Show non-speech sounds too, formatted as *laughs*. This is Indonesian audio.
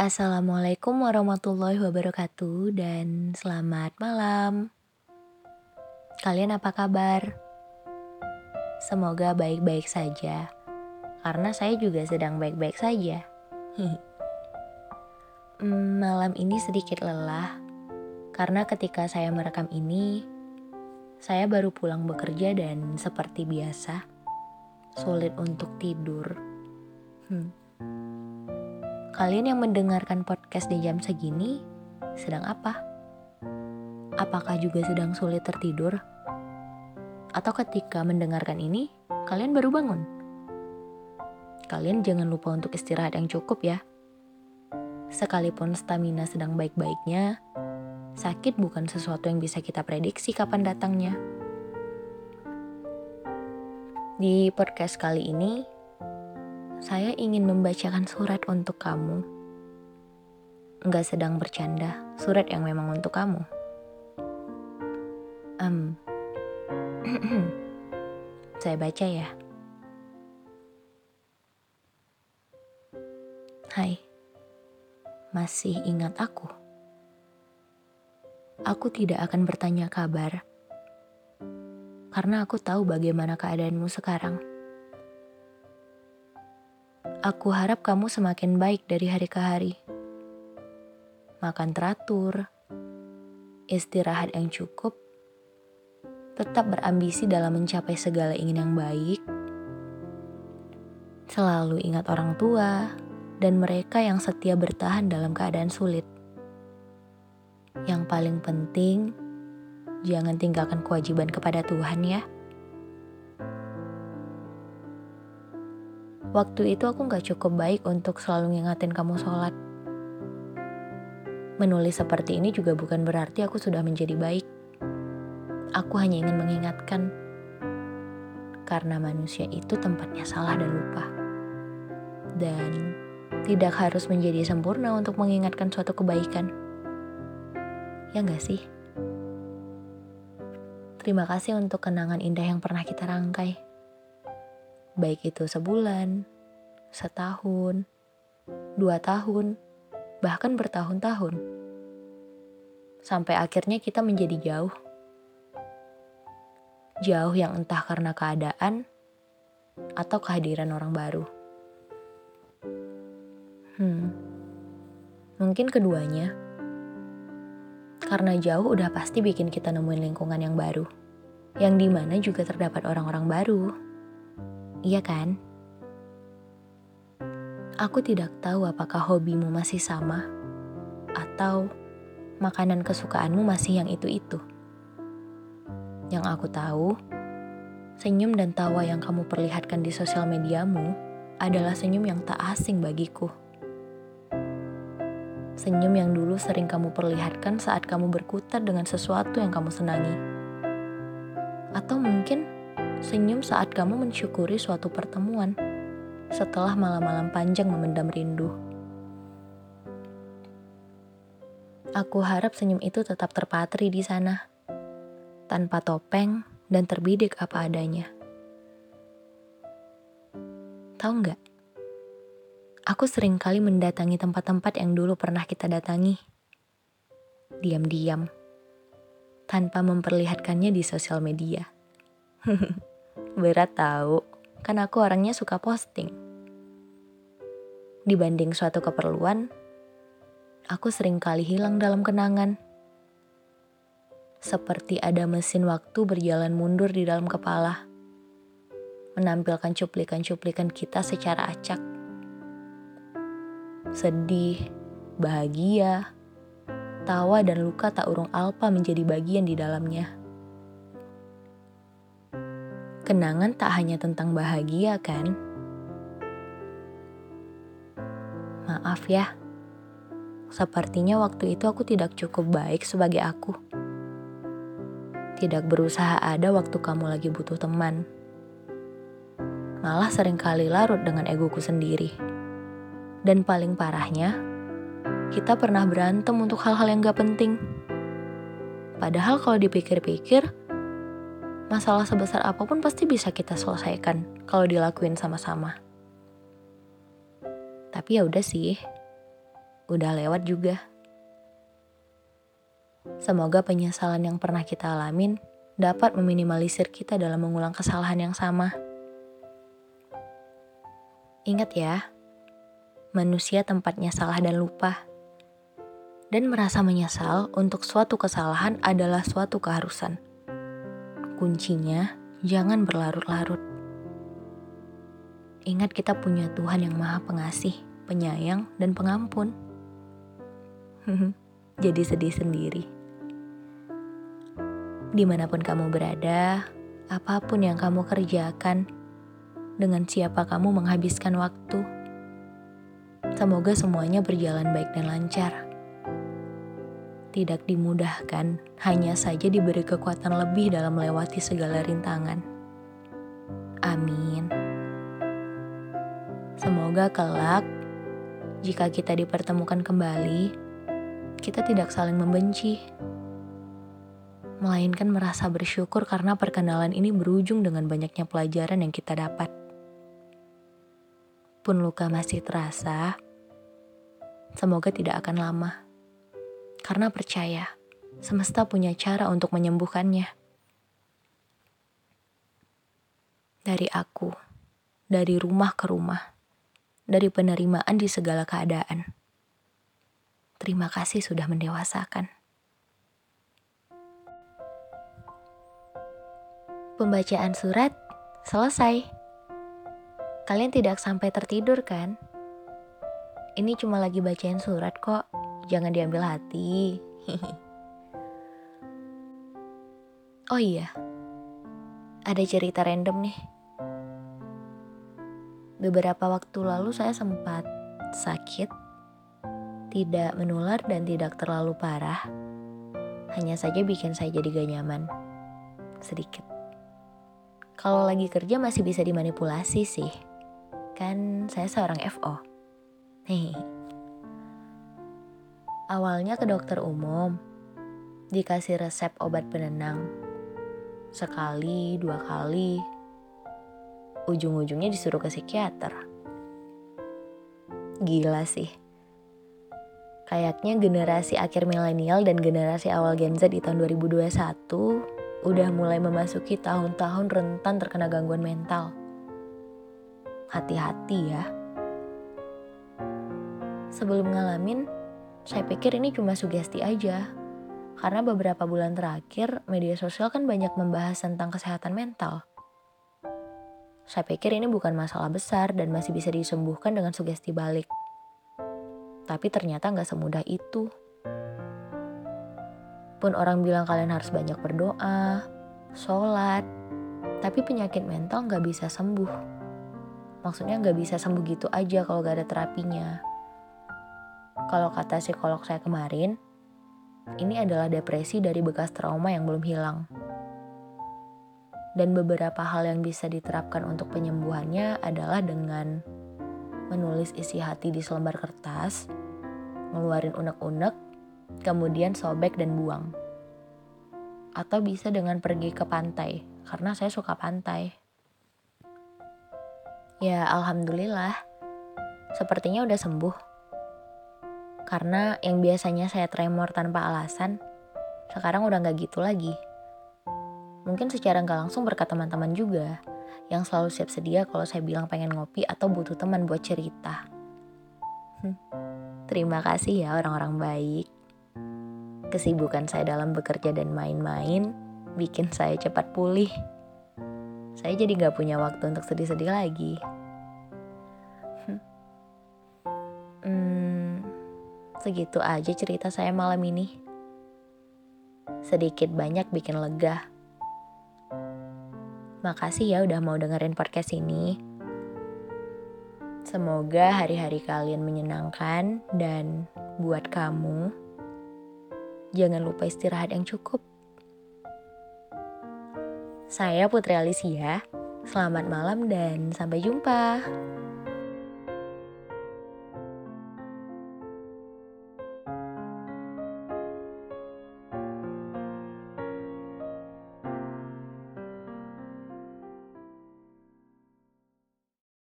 Assalamualaikum warahmatullahi wabarakatuh dan selamat malam. Kalian apa kabar? Semoga baik-baik saja. Karena saya juga sedang baik-baik saja. *laughs* Hmm, malam ini sedikit lelah karena ketika saya merekam ini saya baru pulang bekerja dan seperti biasa sulit untuk tidur. Hmm. Kalian yang mendengarkan podcast di jam segini sedang apa? Apakah juga sedang sulit tertidur? Atau ketika mendengarkan ini, kalian baru bangun? Kalian jangan lupa untuk istirahat yang cukup ya. Sekalipun stamina sedang baik-baiknya, sakit bukan sesuatu yang bisa kita prediksi kapan datangnya. Di podcast kali ini, saya ingin membacakan surat untuk kamu. Enggak sedang bercanda, surat yang memang untuk kamu. Um, *clears throat* saya baca ya. Hai, masih ingat aku? Aku tidak akan bertanya kabar, karena aku tahu bagaimana keadaanmu sekarang. Aku harap kamu semakin baik dari hari ke hari. Makan teratur, istirahat yang cukup, tetap berambisi dalam mencapai segala ingin yang baik, selalu ingat orang tua dan mereka yang setia bertahan dalam keadaan sulit. Yang paling penting, jangan tinggalkan kewajiban kepada Tuhan ya. Waktu itu aku gak cukup baik untuk selalu ngingatin kamu sholat. Menulis seperti ini juga bukan berarti aku sudah menjadi baik. Aku hanya ingin mengingatkan, karena manusia itu tempatnya salah dan lupa. Dan tidak harus menjadi sempurna untuk mengingatkan suatu kebaikan. Ya gak sih? Terima kasih untuk kenangan indah yang pernah kita rangkai baik itu sebulan, setahun, dua tahun, bahkan bertahun-tahun, sampai akhirnya kita menjadi jauh. Jauh yang entah karena keadaan atau kehadiran orang baru. Hmm, mungkin keduanya. Karena jauh udah pasti bikin kita nemuin lingkungan yang baru, yang di mana juga terdapat orang-orang baru Iya kan? Aku tidak tahu apakah hobimu masih sama atau makanan kesukaanmu masih yang itu-itu. Yang aku tahu, senyum dan tawa yang kamu perlihatkan di sosial mediamu adalah senyum yang tak asing bagiku. Senyum yang dulu sering kamu perlihatkan saat kamu berkutat dengan sesuatu yang kamu senangi. Atau mungkin Senyum saat kamu mensyukuri suatu pertemuan setelah malam-malam panjang memendam rindu. Aku harap senyum itu tetap terpatri di sana, tanpa topeng dan terbidik apa adanya. Tahu nggak? Aku sering kali mendatangi tempat-tempat yang dulu pernah kita datangi. Diam-diam, tanpa memperlihatkannya di sosial media. *laughs* Berat tahu, kan aku orangnya suka posting. Dibanding suatu keperluan, aku sering kali hilang dalam kenangan. Seperti ada mesin waktu berjalan mundur di dalam kepala, menampilkan cuplikan-cuplikan kita secara acak. Sedih, bahagia, tawa dan luka tak urung alpa menjadi bagian di dalamnya. Kenangan tak hanya tentang bahagia, kan? Maaf ya, sepertinya waktu itu aku tidak cukup baik sebagai aku. Tidak berusaha ada waktu kamu lagi butuh teman. Malah sering kali larut dengan egoku sendiri. Dan paling parahnya, kita pernah berantem untuk hal-hal yang gak penting. Padahal kalau dipikir-pikir, masalah sebesar apa pun pasti bisa kita selesaikan kalau dilakuin sama-sama. Tapi ya udah sih, udah lewat juga. Semoga penyesalan yang pernah kita alamin dapat meminimalisir kita dalam mengulang kesalahan yang sama. Ingat ya, manusia tempatnya salah dan lupa. Dan merasa menyesal untuk suatu kesalahan adalah suatu keharusan. Kuncinya, jangan berlarut-larut. Ingat kita punya Tuhan yang maha pengasih, penyayang, dan pengampun. *laughs* Jadi sedih sendiri di mana pun kamu berada, apa pun yang kamu kerjakan, dengan siapa kamu menghabiskan waktu. Semoga semuanya berjalan baik dan lancar. Tidak dimudahkan, hanya saja diberi kekuatan lebih dalam melewati segala rintangan. Amin. Semoga kelak, jika kita dipertemukan kembali, kita tidak saling membenci melainkan merasa bersyukur karena perkenalan ini berujung dengan banyaknya pelajaran yang kita dapat. Pun luka masih terasa, semoga tidak akan lama. Karena percaya, semesta punya cara untuk menyembuhkannya. Dari aku, dari rumah ke rumah, dari penerimaan di segala keadaan. Terima kasih sudah mendewasakan. Pembacaan surat selesai. Kalian tidak sampai tertidur kan? Ini cuma lagi bacain surat kok, jangan diambil hati. oh iya, ada cerita random nih. Beberapa waktu lalu saya sempat sakit, tidak menular dan tidak terlalu parah. Hanya saja bikin saya jadi gak nyaman. Sedikit. Kalau lagi kerja masih bisa dimanipulasi sih. Kan saya seorang FO. Hehehe. Awalnya ke dokter umum, dikasih resep obat penenang. Sekali, dua kali, ujung-ujungnya disuruh ke psikiater. Gila sih. Kayaknya generasi akhir milenial dan generasi awal Gen Z di tahun 2021 udah mulai memasuki tahun-tahun rentan terkena gangguan mental. Hati-hati ya. Sebelum ngalamin, saya pikir ini cuma sugesti aja. Karena beberapa bulan terakhir, media sosial kan banyak membahas tentang kesehatan mental. Saya pikir ini bukan masalah besar dan masih bisa disembuhkan dengan sugesti balik. Tapi ternyata nggak semudah itu. Pun orang bilang kalian harus banyak berdoa, sholat, tapi penyakit mental nggak bisa sembuh. Maksudnya nggak bisa sembuh gitu aja kalau gak ada terapinya. Kalau kata psikolog saya kemarin, ini adalah depresi dari bekas trauma yang belum hilang. Dan beberapa hal yang bisa diterapkan untuk penyembuhannya adalah dengan menulis isi hati di selembar kertas, ngeluarin unek-unek, kemudian sobek dan buang. Atau bisa dengan pergi ke pantai, karena saya suka pantai. Ya, alhamdulillah, sepertinya udah sembuh. Karena yang biasanya saya tremor tanpa alasan, sekarang udah gak gitu lagi. Mungkin secara gak langsung berkat teman-teman juga, yang selalu siap sedia kalau saya bilang pengen ngopi atau butuh teman buat cerita. Hm, terima kasih ya orang-orang baik. Kesibukan saya dalam bekerja dan main-main bikin saya cepat pulih. Saya jadi gak punya waktu untuk sedih-sedih lagi. Segitu aja cerita saya malam ini. Sedikit banyak bikin lega. Makasih ya udah mau dengerin podcast ini. Semoga hari-hari kalian menyenangkan dan buat kamu jangan lupa istirahat yang cukup. Saya Putri Alicia, selamat malam dan sampai jumpa.